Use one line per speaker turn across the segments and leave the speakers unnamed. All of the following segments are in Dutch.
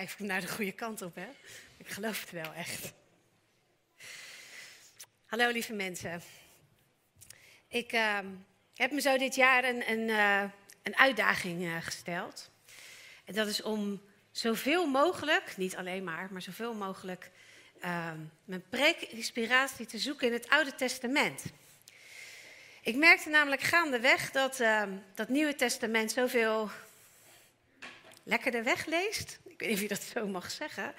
ik naar de goede kant op heb. Ik geloof het wel echt. Hallo lieve mensen. Ik uh, heb me zo dit jaar een, een, uh, een uitdaging uh, gesteld. En dat is om zoveel mogelijk, niet alleen maar, maar zoveel mogelijk ehm, mijn preek-inspiratie te zoeken in het Oude Testament. Ik merkte namelijk gaandeweg dat uh, dat Nieuwe Testament zoveel lekkerder wegleest. Ik weet niet of je dat zo mag zeggen.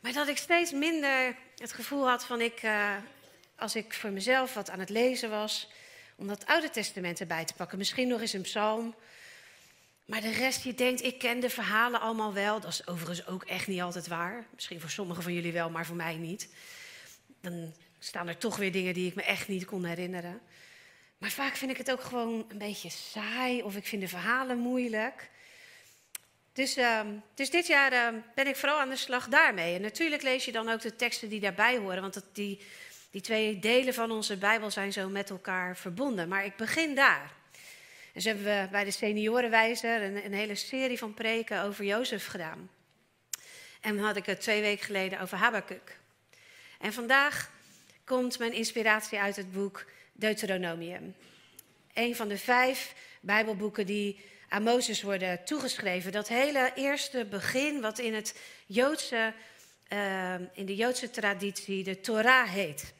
Maar dat ik steeds minder het gevoel had van ik, uh, als ik voor mezelf wat aan het lezen was, om dat Oude Testament erbij te pakken. Misschien nog eens een psalm. Maar de rest, je denkt, ik ken de verhalen allemaal wel. Dat is overigens ook echt niet altijd waar. Misschien voor sommigen van jullie wel, maar voor mij niet. Dan staan er toch weer dingen die ik me echt niet kon herinneren. Maar vaak vind ik het ook gewoon een beetje saai of ik vind de verhalen moeilijk. Dus, uh, dus dit jaar uh, ben ik vooral aan de slag daarmee. En natuurlijk lees je dan ook de teksten die daarbij horen, want dat, die, die twee delen van onze Bijbel zijn zo met elkaar verbonden. Maar ik begin daar. Zo hebben we bij de seniorenwijzer een, een hele serie van preken over Jozef gedaan. En had ik het twee weken geleden over Habakkuk. En vandaag komt mijn inspiratie uit het boek Deuteronomium. Een van de vijf Bijbelboeken die aan Mozes worden toegeschreven. Dat hele eerste begin wat in, het Joodse, uh, in de Joodse traditie de Torah heet.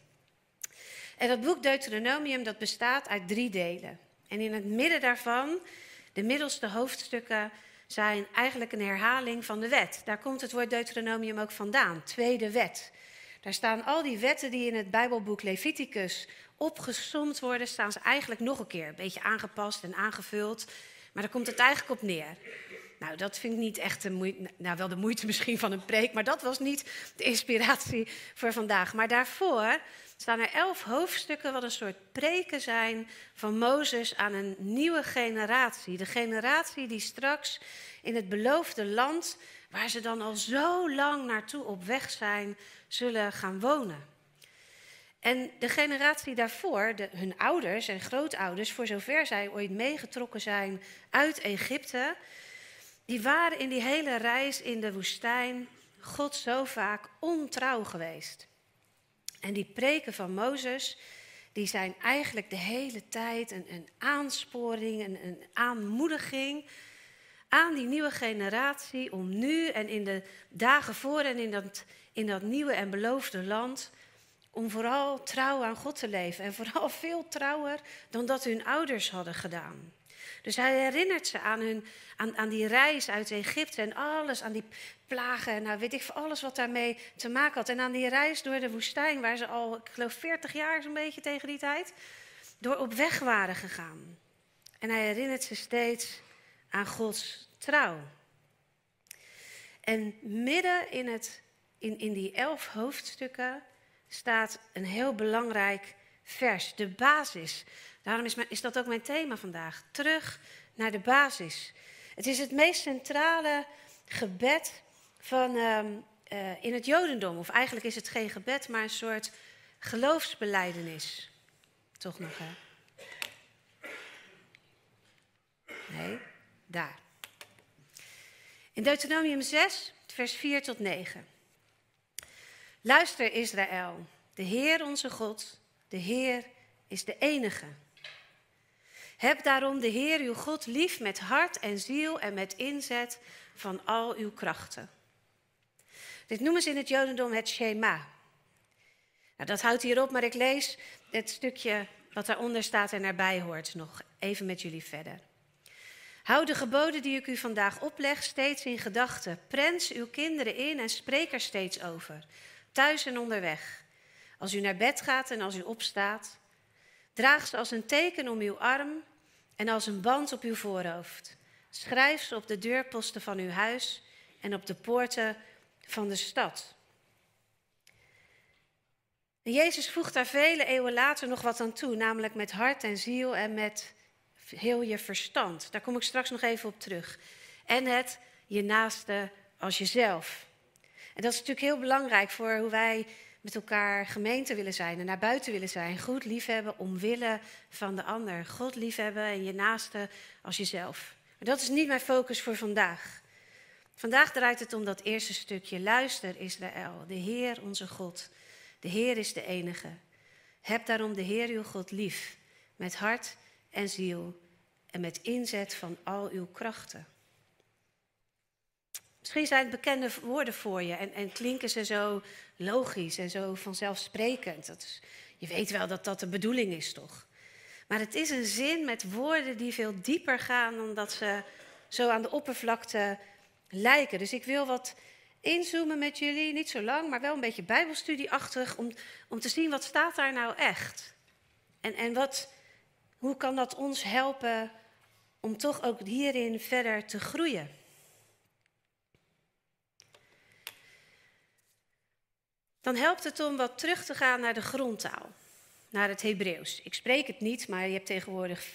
En dat boek Deuteronomium dat bestaat uit drie delen. En in het midden daarvan, de middelste hoofdstukken, zijn eigenlijk een herhaling van de wet. Daar komt het woord Deuteronomium ook vandaan, tweede wet. Daar staan al die wetten die in het Bijbelboek Leviticus opgesomd worden, staan ze eigenlijk nog een keer. Een beetje aangepast en aangevuld. Maar daar komt het eigenlijk op neer. Nou, dat vind ik niet echt de moeite, nou wel de moeite misschien van een preek, maar dat was niet de inspiratie voor vandaag. Maar daarvoor staan er elf hoofdstukken wat een soort preken zijn van Mozes aan een nieuwe generatie. De generatie die straks in het beloofde land, waar ze dan al zo lang naartoe op weg zijn, zullen gaan wonen. En de generatie daarvoor, de, hun ouders en grootouders, voor zover zij ooit meegetrokken zijn uit Egypte, die waren in die hele reis in de woestijn God zo vaak ontrouw geweest. En die preken van Mozes, die zijn eigenlijk de hele tijd een, een aansporing, een, een aanmoediging aan die nieuwe generatie om nu en in de dagen voor en in dat, in dat nieuwe en beloofde land om vooral trouw aan God te leven. En vooral veel trouwer dan dat hun ouders hadden gedaan. Dus hij herinnert ze aan, hun, aan, aan die reis uit Egypte en alles, aan die plagen en nou weet ik alles wat daarmee te maken had. En aan die reis door de woestijn, waar ze al, ik geloof 40 jaar zo'n beetje tegen die tijd, door op weg waren gegaan. En hij herinnert ze steeds aan Gods trouw. En midden in, het, in, in die elf hoofdstukken staat een heel belangrijk vers, de basis. Daarom is, mijn, is dat ook mijn thema vandaag. Terug naar de basis. Het is het meest centrale gebed van, uh, uh, in het Jodendom. Of eigenlijk is het geen gebed, maar een soort geloofsbeleidenis. Toch nog, hè? Nee, daar. In Deuteronomium 6, vers 4 tot 9. Luister Israël, de Heer onze God, de Heer is de enige. Heb daarom de Heer uw God lief met hart en ziel en met inzet van al uw krachten. Dit noemen ze in het Jodendom het Shema. Nou, dat houdt hier op, maar ik lees het stukje wat daaronder staat en erbij hoort nog even met jullie verder. Houd de geboden die ik u vandaag opleg steeds in gedachten. Prens uw kinderen in en spreek er steeds over thuis en onderweg. Als u naar bed gaat en als u opstaat, draag ze als een teken om uw arm en als een band op uw voorhoofd. Schrijf ze op de deurposten van uw huis en op de poorten van de stad. Jezus voegt daar vele eeuwen later nog wat aan toe, namelijk met hart en ziel en met heel je verstand. Daar kom ik straks nog even op terug. En het je naaste als jezelf. En dat is natuurlijk heel belangrijk voor hoe wij met elkaar gemeente willen zijn en naar buiten willen zijn. Goed liefhebben omwille van de ander. God liefhebben en je naaste als jezelf. Maar dat is niet mijn focus voor vandaag. Vandaag draait het om dat eerste stukje. Luister, Israël, de Heer onze God. De Heer is de enige. Heb daarom de Heer uw God lief, met hart en ziel en met inzet van al uw krachten. Misschien zijn het bekende woorden voor je en, en klinken ze zo logisch en zo vanzelfsprekend. Dat je weet wel dat dat de bedoeling is, toch? Maar het is een zin met woorden die veel dieper gaan dan dat ze zo aan de oppervlakte lijken. Dus ik wil wat inzoomen met jullie, niet zo lang, maar wel een beetje bijbelstudieachtig, om, om te zien wat staat daar nou echt. En, en wat, hoe kan dat ons helpen om toch ook hierin verder te groeien? Dan helpt het om wat terug te gaan naar de grondtaal naar het Hebreeuws. Ik spreek het niet, maar je hebt tegenwoordig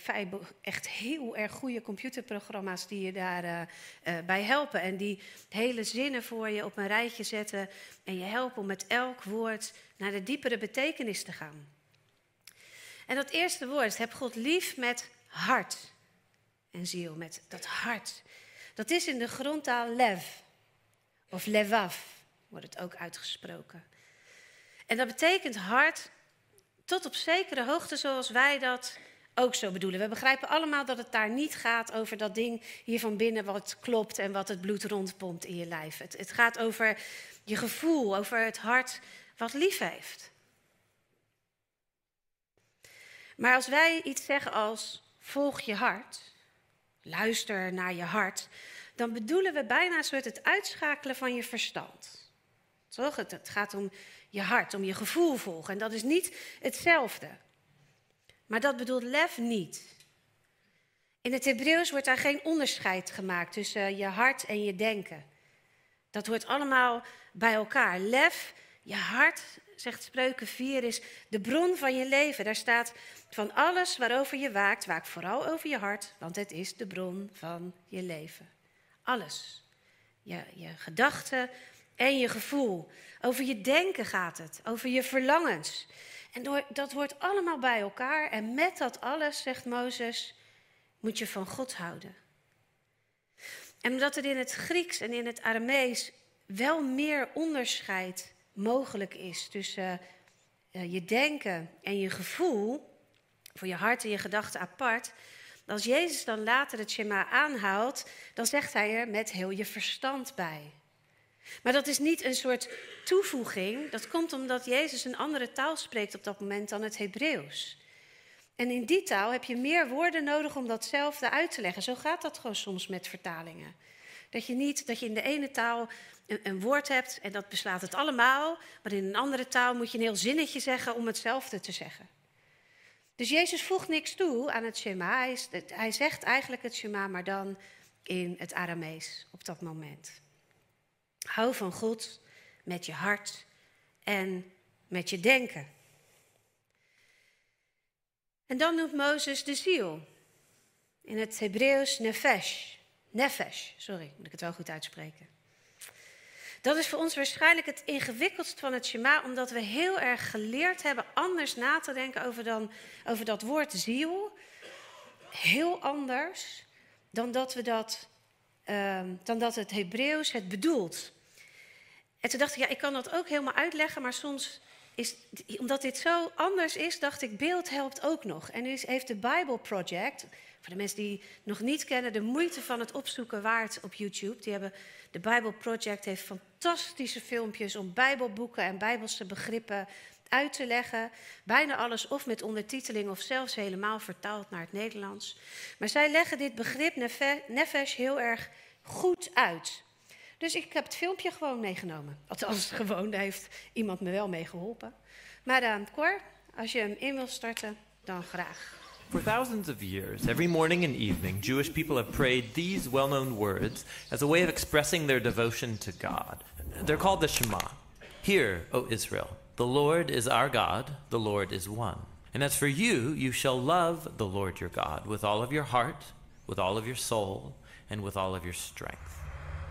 echt heel erg goede computerprogramma's die je daarbij uh, uh, bij helpen. En die hele zinnen voor je op een rijtje zetten en je helpen om met elk woord naar de diepere betekenis te gaan. En dat eerste woord, heb God lief met hart en ziel, met dat hart. Dat is in de grondtaal lev, of levav wordt het ook uitgesproken. En dat betekent hart tot op zekere hoogte zoals wij dat ook zo bedoelen. We begrijpen allemaal dat het daar niet gaat over dat ding hier van binnen wat klopt en wat het bloed rondpompt in je lijf. Het, het gaat over je gevoel, over het hart wat lief heeft. Maar als wij iets zeggen als volg je hart, luister naar je hart, dan bedoelen we bijna een soort het uitschakelen van je verstand. Toch? Het, het gaat om je hart, om je gevoel volgen. En dat is niet hetzelfde. Maar dat bedoelt lef niet. In het Hebreeuws wordt daar geen onderscheid gemaakt tussen je hart en je denken. Dat hoort allemaal bij elkaar. Lef, je hart, zegt Spreuken 4, is de bron van je leven. Daar staat van alles waarover je waakt, waak vooral over je hart, want het is de bron van je leven. Alles. Je, je gedachten, en je gevoel. Over je denken gaat het, over je verlangens. En door, dat hoort allemaal bij elkaar. En met dat alles, zegt Mozes, moet je van God houden. En omdat er in het Grieks en in het Aramees wel meer onderscheid mogelijk is tussen uh, je denken en je gevoel, voor je hart en je gedachten apart. Als Jezus dan later het Shema aanhaalt, dan zegt hij er met heel je verstand bij. Maar dat is niet een soort toevoeging. Dat komt omdat Jezus een andere taal spreekt op dat moment dan het Hebreeuws. En in die taal heb je meer woorden nodig om datzelfde uit te leggen. Zo gaat dat gewoon soms met vertalingen. Dat je niet dat je in de ene taal een, een, woord hebt en dat beslaat het allemaal, maar in een andere taal moet je een heel zinnetje zeggen om hetzelfde te zeggen. Dus Jezus voegt niks toe aan het Shema. Hij, hij zegt eigenlijk het Shema, maar dan in het Aramees op dat moment. Hou van God met je hart en met je denken. En dan noemt Mozes de ziel. In het Hebreeuws nefesh. Nefesh, sorry, moet ik het wel goed uitspreken. Dat is voor ons waarschijnlijk het ingewikkeldst van het Shema, omdat we heel erg geleerd hebben anders na te denken over, dan, over dat woord ziel. Heel anders dan dat, we dat, uh, dan dat het Hebreeuws het bedoelt. En toen dacht ja, ik kan dat ook helemaal uitleggen, maar soms is, omdat dit zo anders is, dacht ik, beeld helpt ook nog. En nu heeft de Bible Project, voor de mensen die nog niet kennen, de moeite van het opzoeken waard op YouTube. Die hebben, de Bible Project heeft fantastische filmpjes om Bijbelboeken en Bijbelse begrippen uit te leggen. Bijna alles of met ondertiteling of zelfs helemaal vertaald naar het Nederlands. Maar zij leggen dit begrip nefesh heel erg goed uit. Dus ik heb het filmpje gewoon meegenomen. Althans, gewoon, daar heeft iemand me wel mee geholpen. Maar uh, Cor, als je hem in wil starten, dan graag.
For thousands of years, every morning and evening, Jewish people have prayed these well known words as a way of expressing their devotion to God. They're called the Shema. Hear, O Israel, the Lord is our God, the Lord is one. And as for you, you shall love the Lord your God with all of your heart, with all of your soul, and with all of your strength.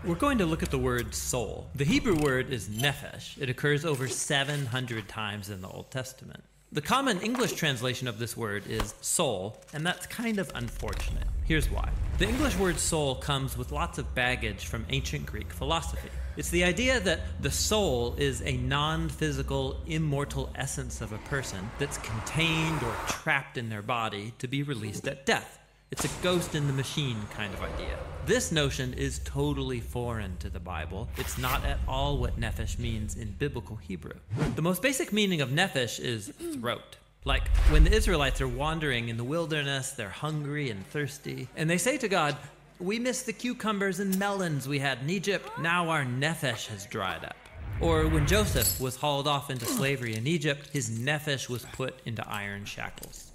We're going to look at the word soul. The Hebrew word is nephesh. It occurs over 700 times in the Old Testament. The common English translation of this word is soul, and that's kind of unfortunate. Here's why. The English word soul comes with lots of baggage from ancient Greek philosophy. It's the idea that the soul is a non physical, immortal essence of a person that's contained or trapped in their body to be released at death. It's a ghost in the machine kind of idea. This notion is totally foreign to the Bible. It's not at all what nephesh means in biblical Hebrew. The most basic meaning of nephesh is throat. Like when the Israelites are wandering in the wilderness, they're hungry and thirsty, and they say to God, We miss the cucumbers and melons we had in Egypt. Now our nephesh has dried up. Or when Joseph was hauled off into slavery in Egypt, his nephesh was put into iron shackles.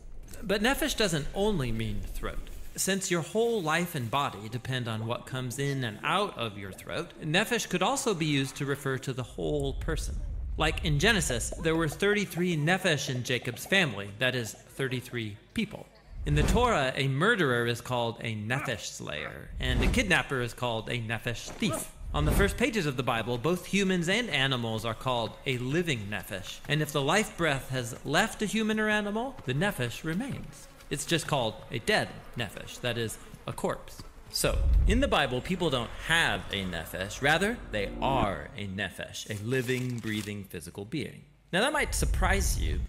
But nephesh doesn't only mean throat. Since your whole life and body depend on what comes in and out of your throat, nephesh could also be used to refer to the whole person. Like in Genesis, there were 33 nephesh in Jacob's family, that is, 33 people. In the Torah, a murderer is called a nephesh slayer, and a kidnapper is called a nephesh thief. On the first pages of the Bible, both humans and animals are called a living nephesh. And if the life breath has left a human or animal, the nephesh remains. It's just called a dead nephesh, that is, a corpse. So, in the Bible, people don't have a nephesh. Rather, they are a nephesh, a living, breathing, physical being. Now, that might surprise you.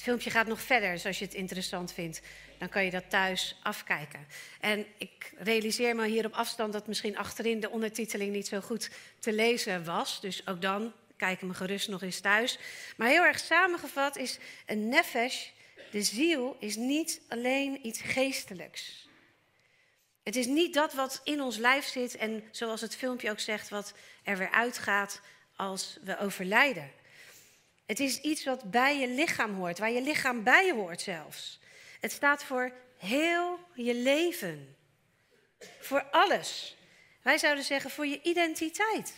Het filmpje gaat nog verder, dus als je het interessant vindt, dan kan je dat thuis afkijken. En ik realiseer me hier op afstand dat misschien achterin de ondertiteling niet zo goed te lezen was. Dus ook dan kijk me gerust nog eens thuis. Maar heel erg samengevat is een nefesh, de ziel, is niet alleen iets geestelijks. Het is niet dat wat in ons lijf zit en zoals het filmpje ook zegt, wat er weer uitgaat als we overlijden. Het is iets wat bij je lichaam hoort, waar je lichaam bij hoort zelfs. Het staat voor heel je leven. Voor alles. Wij zouden zeggen voor je identiteit.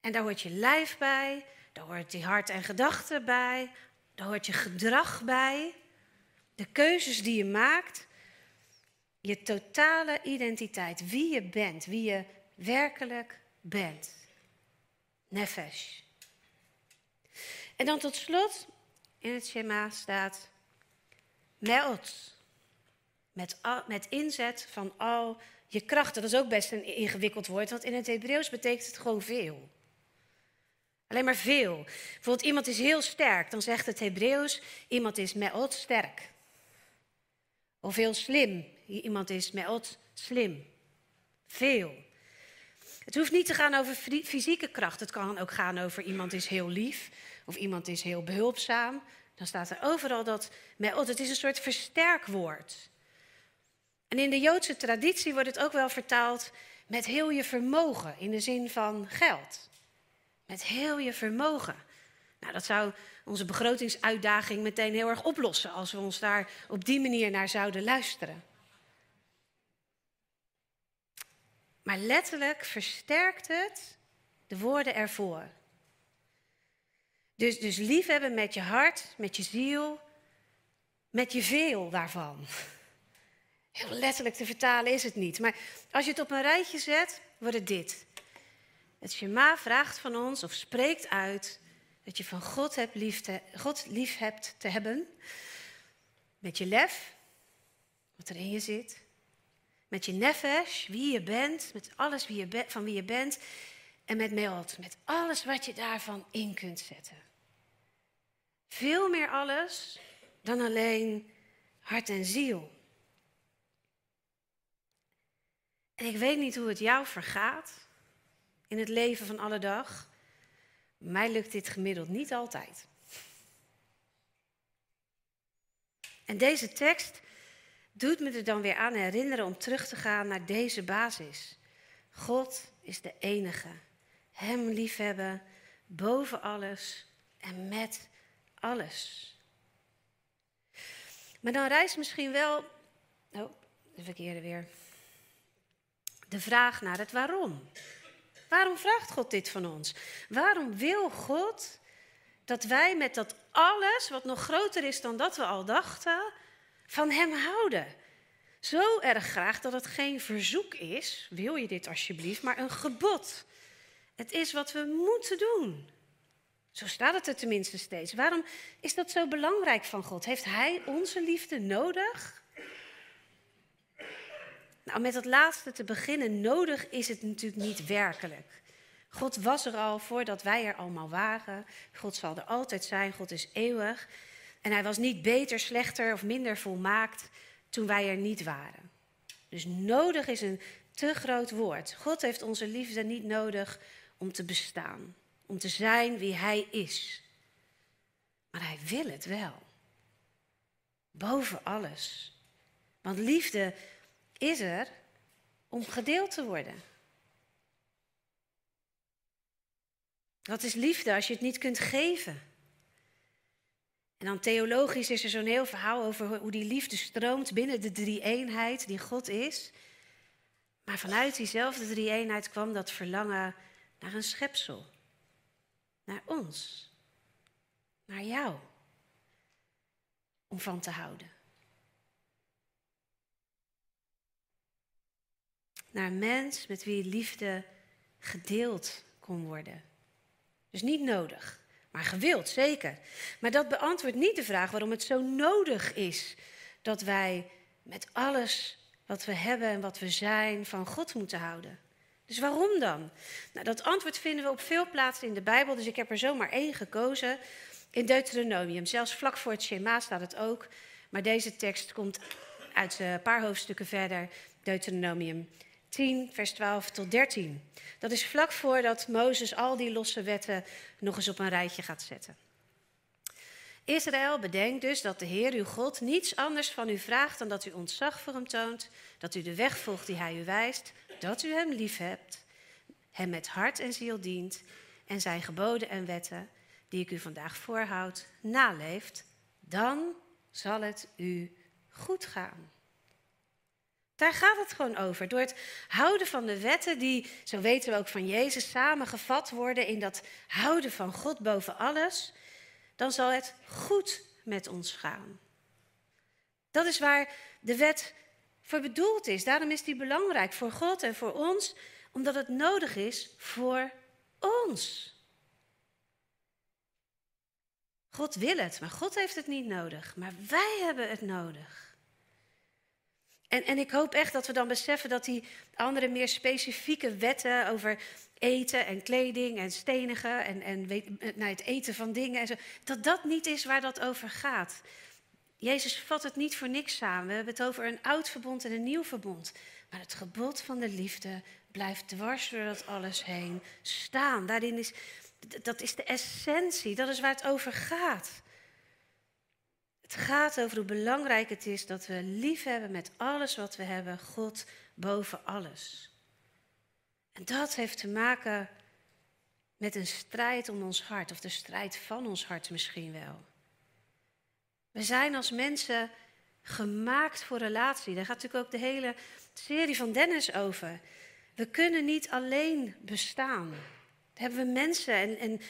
En daar hoort je lijf bij, daar hoort je hart en gedachten bij, daar hoort je gedrag bij, de keuzes die je maakt, je totale identiteit, wie je bent, wie je werkelijk bent. Nefesh. En dan tot slot in het schema staat meot. Met, met inzet van al je krachten. Dat is ook best een ingewikkeld woord, want in het Hebreeuws betekent het gewoon veel. Alleen maar veel. Bijvoorbeeld iemand is heel sterk, dan zegt het Hebreeuws iemand is meot sterk. Of heel slim, iemand is meot slim. Veel. Het hoeft niet te gaan over fysieke kracht. Het kan ook gaan over iemand is heel lief of iemand is heel behulpzaam. Dan staat er overal dat meot. Het is een soort versterkwoord. En in de Joodse traditie wordt het ook wel vertaald met heel je vermogen, in de zin van geld. Met heel je vermogen. Nou, dat zou onze begrotingsuitdaging meteen heel erg oplossen als we ons daar op die manier naar zouden luisteren. Maar letterlijk versterkt het de woorden ervoor. Dus, dus liefhebben met je hart, met je ziel, met je veel daarvan. Heel letterlijk te vertalen is het niet. Maar als je het op een rijtje zet, wordt het dit. Het Shema vraagt van ons of spreekt uit dat je van God, hebt God lief hebt te hebben. Met je lef, wat er in je zit. Met je nefesh, wie je bent, met alles wie je van wie je bent. En met meot, met alles wat je daarvan in kunt zetten. Veel meer alles dan alleen hart en ziel. En ik weet niet hoe het jou vergaat in het leven van alle dag. Mij lukt dit gemiddeld niet altijd. En deze tekst doet me er dan weer aan herinneren om terug te gaan naar deze basis. God is de enige. Hem liefhebben boven alles en met alles. Maar dan rijst misschien wel, oh, de verkeerde weer, de vraag naar het waarom. Waarom vraagt God dit van ons? Waarom wil God dat wij met dat alles, wat nog groter is dan dat we al dachten, van Hem houden? Zo erg graag dat het geen verzoek is, wil je dit alsjeblieft, maar een gebod. Het is wat we moeten doen. Zo staat het er tenminste steeds. Waarom is dat zo belangrijk van God? Heeft Hij onze liefde nodig? Nou, met het laatste te beginnen, nodig is het natuurlijk niet werkelijk. God was er al voordat wij er allemaal waren. God zal er altijd zijn. God is eeuwig. En hij was niet beter, slechter of minder volmaakt toen wij er niet waren. Dus nodig is een te groot woord. God heeft onze liefde niet nodig om te bestaan, om te zijn wie hij is. Maar hij wil het wel. Boven alles. Want liefde is er om gedeeld te worden. Wat is liefde als je het niet kunt geven? En dan theologisch is er zo'n heel verhaal over hoe die liefde stroomt binnen de drie-eenheid die God is. Maar vanuit diezelfde drie-eenheid kwam dat verlangen naar een schepsel. Naar ons. Naar jou. Om van te houden. Naar een mens met wie liefde gedeeld kon worden. Dus niet nodig, maar gewild, zeker. Maar dat beantwoordt niet de vraag waarom het zo nodig is dat wij met alles wat we hebben en wat we zijn van God moeten houden. Dus waarom dan? Nou, dat antwoord vinden we op veel plaatsen in de Bijbel, dus ik heb er zomaar één gekozen. In Deuteronomium, zelfs vlak voor het Shema staat het ook. Maar deze tekst komt uit een paar hoofdstukken verder, Deuteronomium 10, vers 12 tot 13. Dat is vlak voordat Mozes al die losse wetten nog eens op een rijtje gaat zetten. Israël bedenkt dus dat de Heer uw God niets anders van u vraagt dan dat u ontzag voor hem toont, dat u de weg volgt die hij u wijst, dat u hem lief hebt, hem met hart en ziel dient en zijn geboden en wetten, die ik u vandaag voorhoud, naleeft, dan zal het u goed gaan. Daar gaat het gewoon over. Door het houden van de wetten, die, zo weten we ook van Jezus, samengevat worden in dat houden van God boven alles, dan zal het goed met ons gaan. Dat is waar de wet voor bedoeld is. Daarom is die belangrijk voor God en voor ons, omdat het nodig is voor ons. God wil het, maar God heeft het niet nodig. Maar wij hebben het nodig. En, en ik hoop echt dat we dan beseffen dat die andere meer specifieke wetten over eten en kleding en stenigen en, en weet, nou, het eten van dingen en zo, dat dat niet is waar dat over gaat. Jezus vat het niet voor niks samen. We hebben het over een oud verbond en een nieuw verbond. Maar het gebod van de liefde blijft dwars door dat alles heen staan. Daarin is, dat is de essentie, dat is waar het over gaat. Het gaat over hoe belangrijk het is dat we lief hebben met alles wat we hebben, God boven alles. En dat heeft te maken met een strijd om ons hart, of de strijd van ons hart misschien wel. We zijn als mensen gemaakt voor relatie. Daar gaat natuurlijk ook de hele serie van Dennis over. We kunnen niet alleen bestaan. Daar hebben we mensen en, en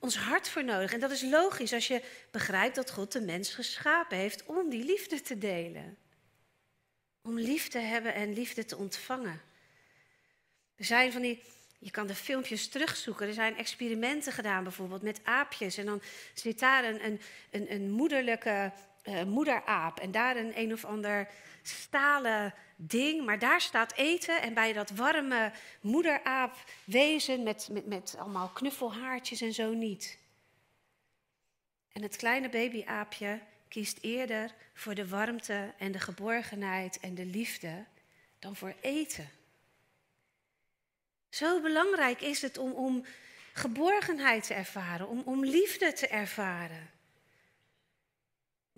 ons hart voor nodig. En dat is logisch als je begrijpt dat God de mens geschapen heeft om die liefde te delen. Om lief te hebben en liefde te ontvangen. Er zijn van die, je kan de filmpjes terugzoeken. Er zijn experimenten gedaan bijvoorbeeld met aapjes. En dan zit daar een, een, een, moederlijke uh, moederaap. En daar een een of ander stalen ding, maar daar staat eten. En bij dat warme moederaapwezen met, met, met allemaal knuffelhaartjes en zo niet. En het kleine babyaapje kiest eerder voor de warmte en de geborgenheid en de liefde dan voor eten. Zo belangrijk is het om, om geborgenheid te ervaren, om, om liefde te ervaren.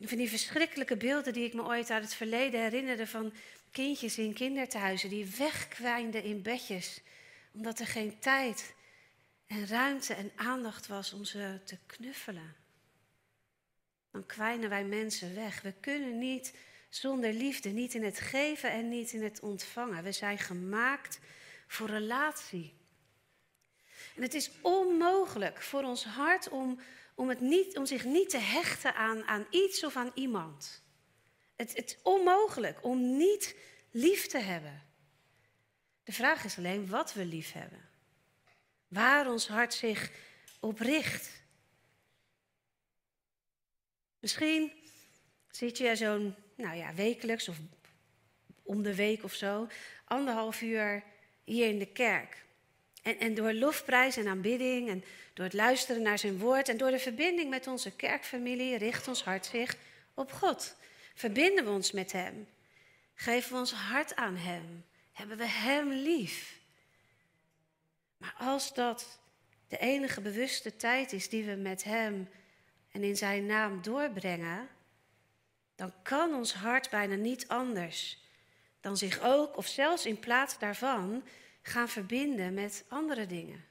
Van die verschrikkelijke beelden die ik me ooit uit het verleden herinnerde van kindjes in kinderthuizen die wegkwijnden in bedjes, omdat er geen tijd en ruimte en aandacht was om ze te knuffelen. Dan kwijnen wij mensen weg. We kunnen niet zonder liefde, niet in het geven en niet in het ontvangen. We zijn gemaakt voor relatie. En het is onmogelijk voor ons hart om om, het niet, om zich niet te hechten aan, aan iets of aan iemand. Het, het is onmogelijk om niet lief te hebben. De vraag is alleen wat we lief hebben. Waar ons hart zich op richt. Misschien zit je zo'n, nou ja, wekelijks of om de week of zo, anderhalf uur hier in de kerk. En, door lofprijs en aanbidding en door het luisteren naar zijn woord en door de verbinding met onze kerkfamilie richt ons hart zich op God. Verbinden we ons met Hem. Geven we ons hart aan Hem. Hebben we Hem lief. Maar als dat de enige bewuste tijd is die we met Hem en in Zijn naam doorbrengen, dan kan ons hart bijna niet anders dan zich ook, of zelfs in plaats daarvan, gaan verbinden met andere dingen.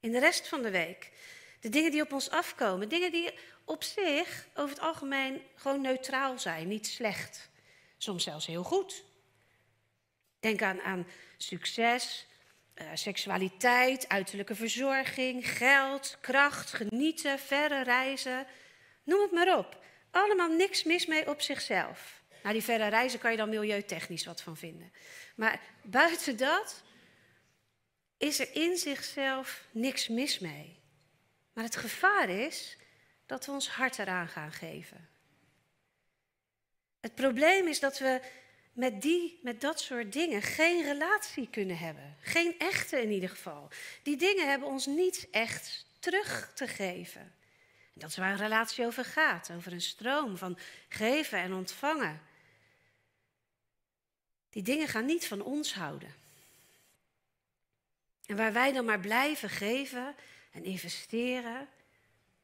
In de rest van de week. De dingen die op ons afkomen. Dingen die op zich over het algemeen gewoon neutraal zijn, niet slecht. Soms zelfs heel goed. Denk aan, aan succes, uh, seksualiteit, uiterlijke verzorging, geld, kracht, genieten, verre reizen. Noem het maar op. Allemaal niks mis mee op zichzelf. Nou, die verre reizen kan je dan milieutechnisch wat van vinden. Maar buiten dat is er in zichzelf niks mis mee. Maar het gevaar is dat we ons hart eraan gaan geven. Het probleem is dat we met, die, met dat soort dingen geen relatie kunnen hebben. Geen echte in ieder geval. Die dingen hebben ons niet echt terug te geven. En dat is waar een relatie over gaat. Over een stroom van geven en ontvangen. Die dingen gaan niet van ons houden. En waar wij dan maar blijven geven en investeren,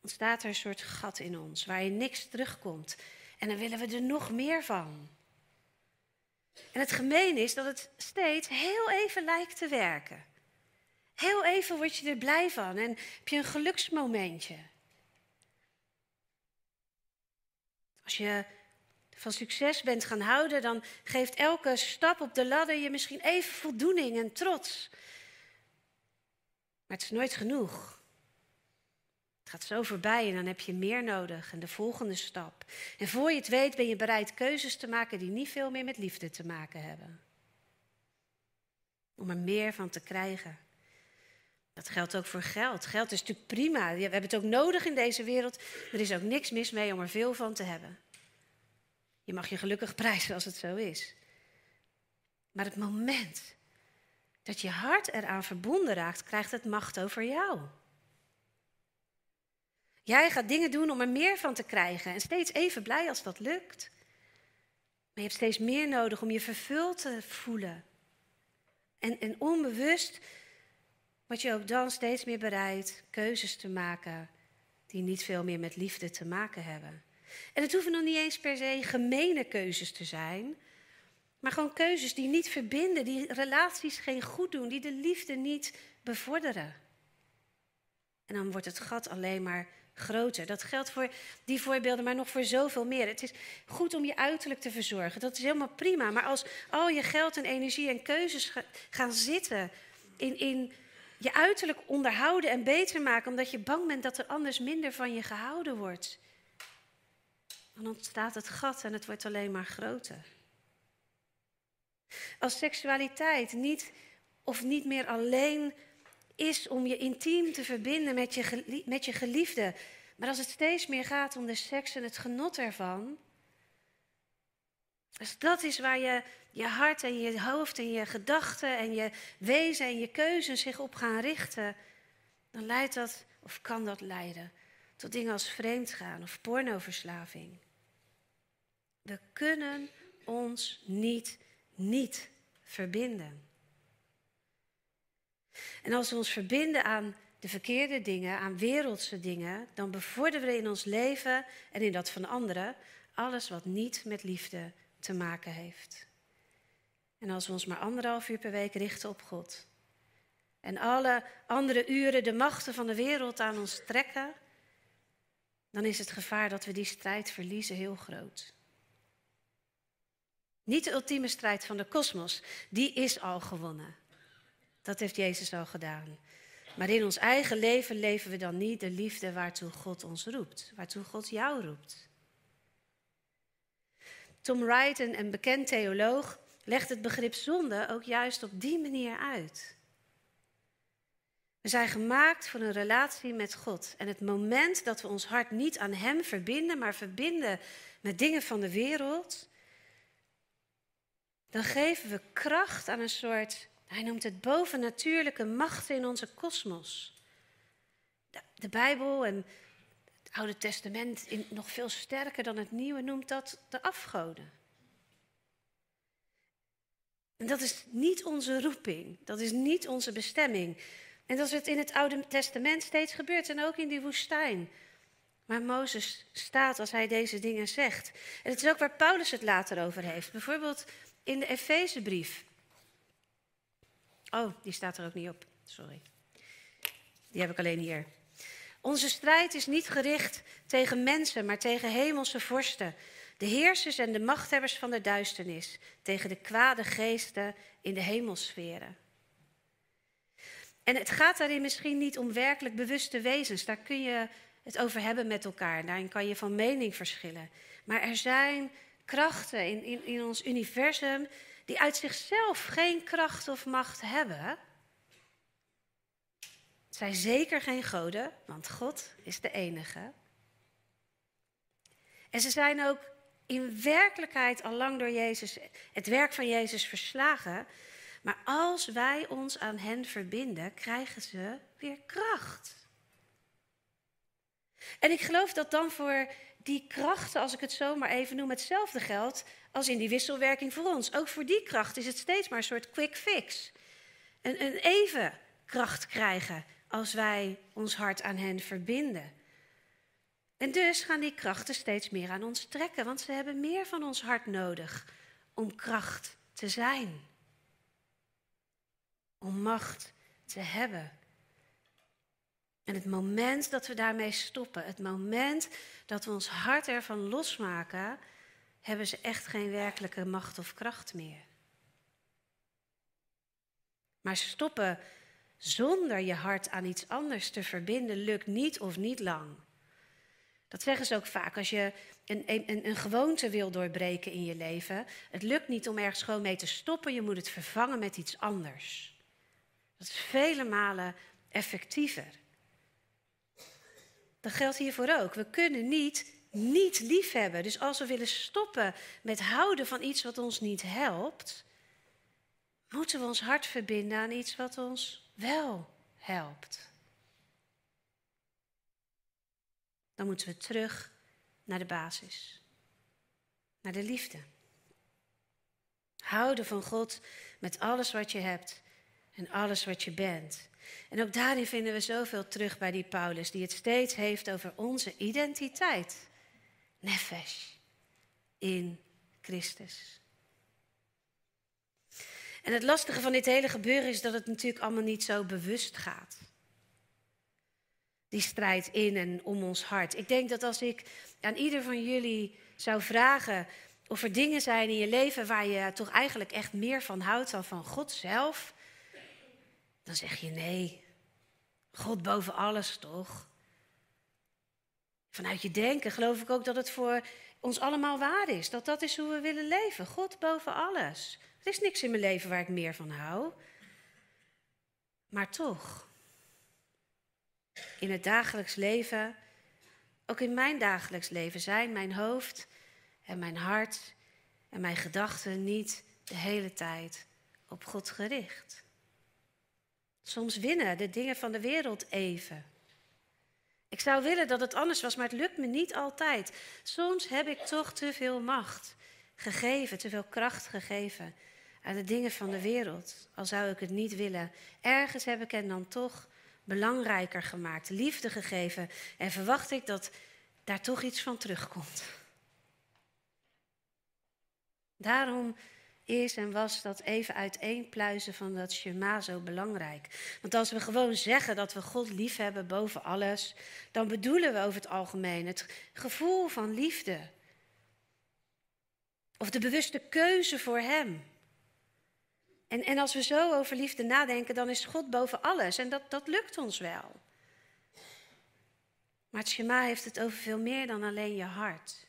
ontstaat er een soort gat in ons, waarin niks terugkomt. En dan willen we er nog meer van. En het gemeen is dat het steeds heel even lijkt te werken. Heel even word je er blij van en heb je een geluksmomentje. Als je van succes bent gaan houden, dan geeft elke stap op de ladder je misschien even voldoening en trots. Maar het is nooit genoeg. Het gaat zo voorbij en dan heb je meer nodig en de volgende stap. En voor je het weet ben je bereid keuzes te maken die niet veel meer met liefde te maken hebben. Om er meer van te krijgen. Dat geldt ook voor geld. Geld is natuurlijk prima. We hebben het ook nodig in deze wereld. Er is ook niks mis mee om er veel van te hebben. Je mag je gelukkig prijzen als het zo is. Maar het moment dat je hart eraan verbonden raakt, krijgt het macht over jou. Jij gaat dingen doen om er meer van te krijgen en steeds even blij als dat lukt. Maar je hebt steeds meer nodig om je vervuld te voelen. En, en onbewust word je ook dan steeds meer bereid keuzes te maken die niet veel meer met liefde te maken hebben. En het hoeven nog niet eens per se gemene keuzes te zijn, maar gewoon keuzes die niet verbinden, die relaties geen goed doen, die de liefde niet bevorderen. En dan wordt het gat alleen maar groter. Dat geldt voor die voorbeelden, maar nog voor zoveel meer. Het is goed om je uiterlijk te verzorgen. Dat is helemaal prima. Maar als al je geld en energie en keuzes gaan zitten in, in je uiterlijk onderhouden en beter maken, omdat je bang bent dat er anders minder van je gehouden wordt, dan ontstaat het gat en het wordt alleen maar groter. Als seksualiteit niet of niet meer alleen is om je intiem te verbinden met je, met je geliefde, maar als het steeds meer gaat om de seks en het genot ervan, als dat is waar je, je hart en je hoofd en je gedachten en je wezen en je keuzes zich op gaan richten, dan leidt dat, of kan dat leiden, tot dingen als vreemdgaan of pornoverslaving. We kunnen ons niet niet verbinden. En als we ons verbinden aan de verkeerde dingen, aan wereldse dingen, dan bevorderen we in ons leven en in dat van anderen alles wat niet met liefde te maken heeft. En als we ons maar anderhalf uur per week richten op God en alle andere uren de machten van de wereld aan ons trekken, dan is het gevaar dat we die strijd verliezen heel groot. Niet de ultieme strijd van de kosmos, die is al gewonnen. Dat heeft Jezus al gedaan. Maar in ons eigen leven leven we dan niet de liefde waartoe God ons roept, waartoe God jou roept. Tom Wright, een bekend theoloog, legt het begrip zonde ook juist op die manier uit. We zijn gemaakt voor een relatie met God. En het moment dat we ons hart niet aan Hem verbinden, maar verbinden met dingen van de wereld, dan geven we kracht aan een soort, hij noemt het bovennatuurlijke machten in onze kosmos. De, Bijbel en het Oude Testament, in, nog veel sterker dan het Nieuwe, noemt dat de afgoden. En dat is niet onze roeping, dat is niet onze bestemming. En dat is het in het Oude Testament steeds gebeurt en ook in die woestijn. Waar Mozes staat als hij deze dingen zegt. En het is ook waar Paulus het later over heeft. Bijvoorbeeld in de Efezebrief. Oh, die staat er ook niet op. Sorry. Die heb ik alleen hier. Onze strijd is niet gericht tegen mensen, maar tegen hemelse vorsten. De heersers en de machthebbers van de duisternis. Tegen de kwade geesten in de hemelsferen. En het gaat daarin misschien niet om werkelijk bewuste wezens. Daar kun je het over hebben met elkaar. Daarin kan je van mening verschillen. Maar er zijn krachten in, in, in ons universum die uit zichzelf geen kracht of macht hebben. Het zijn zeker geen goden, want God is de enige. En ze zijn ook in werkelijkheid al lang door Jezus, het werk van Jezus verslagen. Maar als wij ons aan hen verbinden, krijgen ze weer kracht. En ik geloof dat dan voor die krachten, als ik het zo maar even noem, hetzelfde geldt als in die wisselwerking voor ons. Ook voor die kracht is het steeds maar een soort quick fix. Een, een even kracht krijgen als wij ons hart aan hen verbinden. En dus gaan die krachten steeds meer aan ons trekken, want ze hebben meer van ons hart nodig om kracht te zijn. Om macht te hebben. En het moment dat we daarmee stoppen, het moment dat we ons hart ervan losmaken, hebben ze echt geen werkelijke macht of kracht meer. Maar stoppen zonder je hart aan iets anders te verbinden lukt niet of niet lang. Dat zeggen ze ook vaak als je een, een, een gewoonte wil doorbreken in je leven. Het lukt niet om ergens gewoon mee te stoppen, je moet het vervangen met iets anders. Dat is vele malen effectiever. Dat geldt hiervoor ook. We kunnen niet niet lief hebben. Dus als we willen stoppen met houden van iets wat ons niet helpt, moeten we ons hart verbinden aan iets wat ons wel helpt. Dan moeten we terug naar de basis, naar de liefde. Houden van God met alles wat je hebt en alles wat je bent. En ook daarin vinden we zoveel terug bij die Paulus, die het steeds heeft over onze identiteit. Nefesh in Christus. En het lastige van dit hele gebeuren is dat het natuurlijk allemaal niet zo bewust gaat. Die strijd in en om ons hart. Ik denk dat als ik aan ieder van jullie zou vragen of er dingen zijn in je leven waar je toch eigenlijk echt meer van houdt dan van God zelf, dan zeg je nee. God boven alles toch? Vanuit je denken geloof ik ook dat het voor ons allemaal waar is. Dat dat is hoe we willen leven. God boven alles. Er is niks in mijn leven waar ik meer van hou. Maar toch, in het dagelijks leven, ook in mijn dagelijks leven, zijn mijn hoofd en mijn hart en mijn gedachten niet de hele tijd op God gericht. Soms winnen de dingen van de wereld even. Ik zou willen dat het anders was, maar het lukt me niet altijd. Soms heb ik toch te veel macht gegeven, te veel kracht gegeven aan de dingen van de wereld. Al zou ik het niet willen. Ergens heb ik hen dan toch belangrijker gemaakt, liefde gegeven en verwacht ik dat daar toch iets van terugkomt. Daarom is en was dat even uiteenpluizen van dat Shema zo belangrijk. Want als we gewoon zeggen dat we God lief hebben boven alles, dan bedoelen we over het algemeen het gevoel van liefde. Of de bewuste keuze voor Hem. En, en als we zo over liefde nadenken, dan is God boven alles. En dat, dat lukt ons wel. Maar het Shema heeft het over veel meer dan alleen je hart.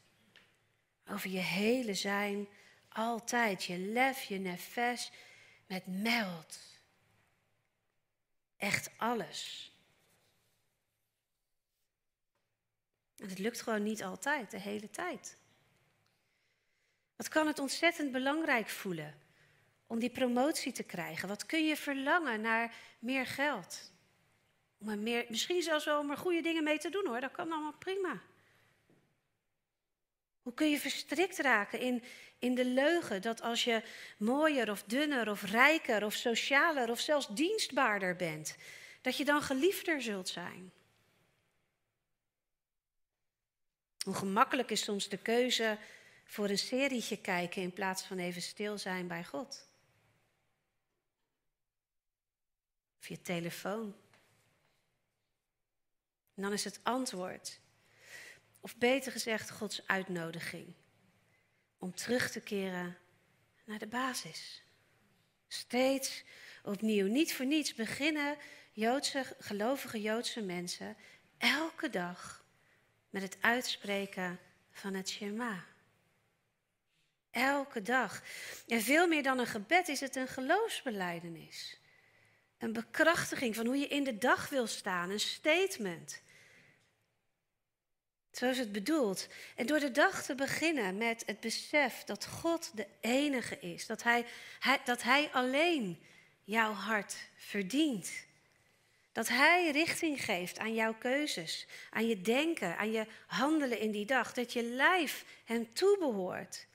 Over je hele zijn altijd je lef, je nefes met meld. echt alles. En het lukt gewoon niet altijd, de hele tijd. Wat kan het ontzettend belangrijk voelen om die promotie te krijgen? Wat kun je verlangen naar meer geld? Om er meer, misschien zelfs wel om er goede dingen mee te doen hoor, dat kan allemaal prima. Hoe kun je verstrikt raken in, in de leugen dat als je mooier of dunner of rijker of socialer of zelfs dienstbaarder bent, dat je dan geliefder zult zijn? Hoe gemakkelijk is soms de keuze voor een serietje kijken in plaats van even stil zijn bij God? Of je telefoon. En dan is het antwoord, of beter gezegd Gods uitnodiging, om terug te keren naar de basis. Steeds opnieuw, niet voor niets beginnen Joodse, gelovige Joodse mensen elke dag met het uitspreken van het Shema. Elke dag. En veel meer dan een gebed is het een geloofsbeleidenis. Een bekrachtiging van hoe je in de dag wil staan, een statement. Zo is het bedoeld. En door de dag te beginnen met het besef dat God de enige is, dat Hij, hij, dat hij alleen jouw hart verdient. Dat Hij richting geeft aan jouw keuzes, aan je denken, aan je handelen in die dag. Dat je lijf Hem toebehoort.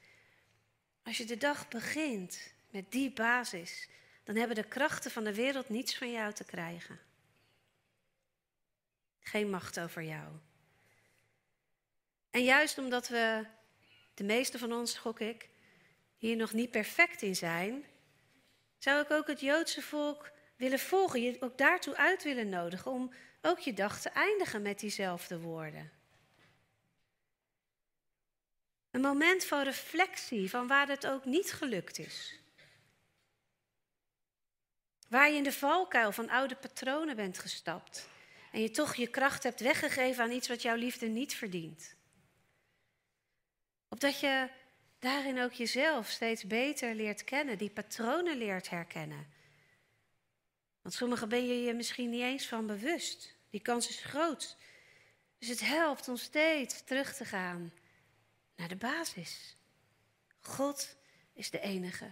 Als je de dag begint met die basis, dan hebben de krachten van de wereld niets van jou te krijgen. Geen macht over jou. En juist omdat we, de meeste van ons, gok ik, hier nog niet perfect in zijn, zou ik ook het Joodse volk willen volgen, je ook daartoe uit willen nodigen om ook je dag te eindigen met diezelfde woorden. Een moment van reflectie van waar het ook niet gelukt is. Waar je in de valkuil van oude patronen bent gestapt en je toch je kracht hebt weggegeven aan iets wat jouw liefde niet verdient. Opdat je daarin ook jezelf steeds beter leert kennen, die patronen leert herkennen. Want sommige ben je je misschien niet eens van bewust. Die kans is groot. Dus het helpt om steeds terug te gaan naar de basis. God is de enige.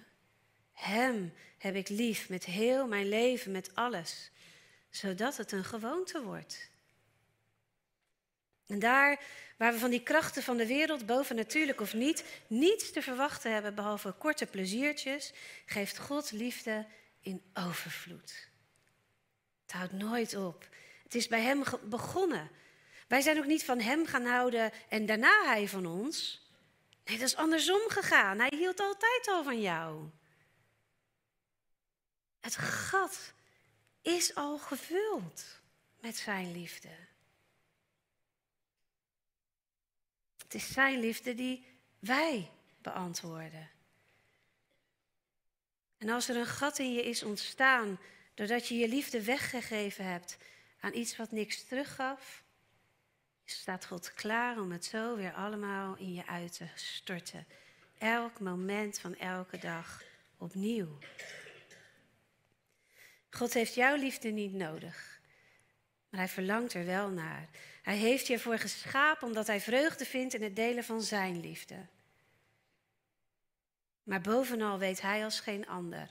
Hem heb ik lief met heel mijn leven, met alles, zodat het een gewoonte wordt. En daar waar we van die krachten van de wereld, boven natuurlijk of niet, niets te verwachten hebben behalve korte pleziertjes, geeft God liefde in overvloed. Het houdt nooit op. Het is bij Hem begonnen. Wij zijn ook niet van Hem gaan houden en daarna Hij van ons. Nee, dat is andersom gegaan. Hij hield altijd al van jou. Het gat is al gevuld met Zijn liefde. Het is Zijn liefde die wij beantwoorden. En als er een gat in je is ontstaan doordat je je liefde weggegeven hebt aan iets wat niks teruggaf, staat God klaar om het zo weer allemaal in je uit te storten. Elk moment van elke dag opnieuw. God heeft jouw liefde niet nodig, maar hij verlangt er wel naar. Hij heeft je ervoor geschapen omdat hij vreugde vindt in het delen van zijn liefde. Maar bovenal weet hij als geen ander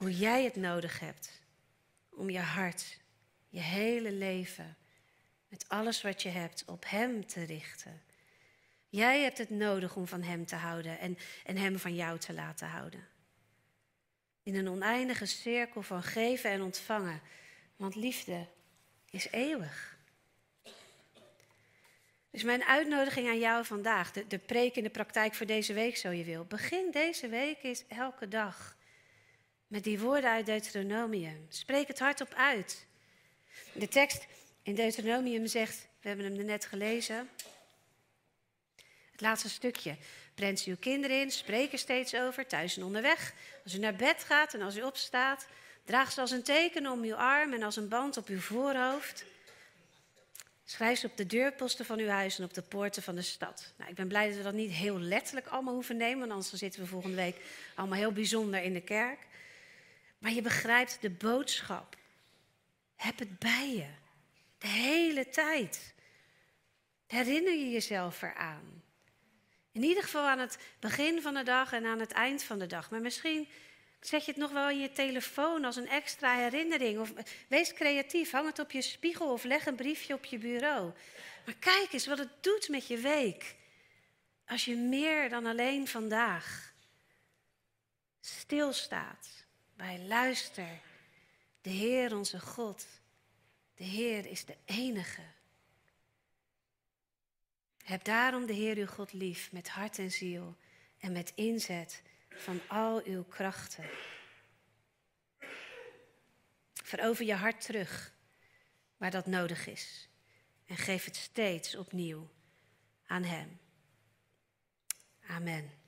hoe jij het nodig hebt om je hart, je hele leven, met alles wat je hebt, op Hem te richten. Jij hebt het nodig om van Hem te houden en, en Hem van jou te laten houden. In een oneindige cirkel van geven en ontvangen, want liefde is eeuwig. Dus mijn uitnodiging aan jou vandaag, de, de preek in de praktijk voor deze week, zo je wil. Begin deze week is elke dag met die woorden uit Deuteronomium. Spreek het hardop uit. De tekst in Deuteronomium zegt, we hebben hem net gelezen, het laatste stukje. Prent uw kinderen in, spreek er steeds over, thuis en onderweg. Als u naar bed gaat en als u opstaat, draag ze als een teken om uw arm en als een band op uw voorhoofd. Schrijf ze op de deurposten van uw huis en op de poorten van de stad. Nou, ik ben blij dat we dat niet heel letterlijk allemaal hoeven nemen, want anders zitten we volgende week allemaal heel bijzonder in de kerk. Maar je begrijpt de boodschap. Heb het bij je. De hele tijd. Herinner je jezelf eraan. In ieder geval aan het begin van de dag en aan het eind van de dag. Maar misschien zet je het nog wel in je telefoon als een extra herinnering. Of wees creatief, hang het op je spiegel of leg een briefje op je bureau. Maar kijk eens wat het doet met je week. Als je meer dan alleen vandaag stilstaat bij luister. De Heer onze God. De Heer is de enige. Heb daarom de Heer uw God lief met hart en ziel en met inzet van al uw krachten. Verover je hart terug waar dat nodig is en geef het steeds opnieuw aan Hem. Amen.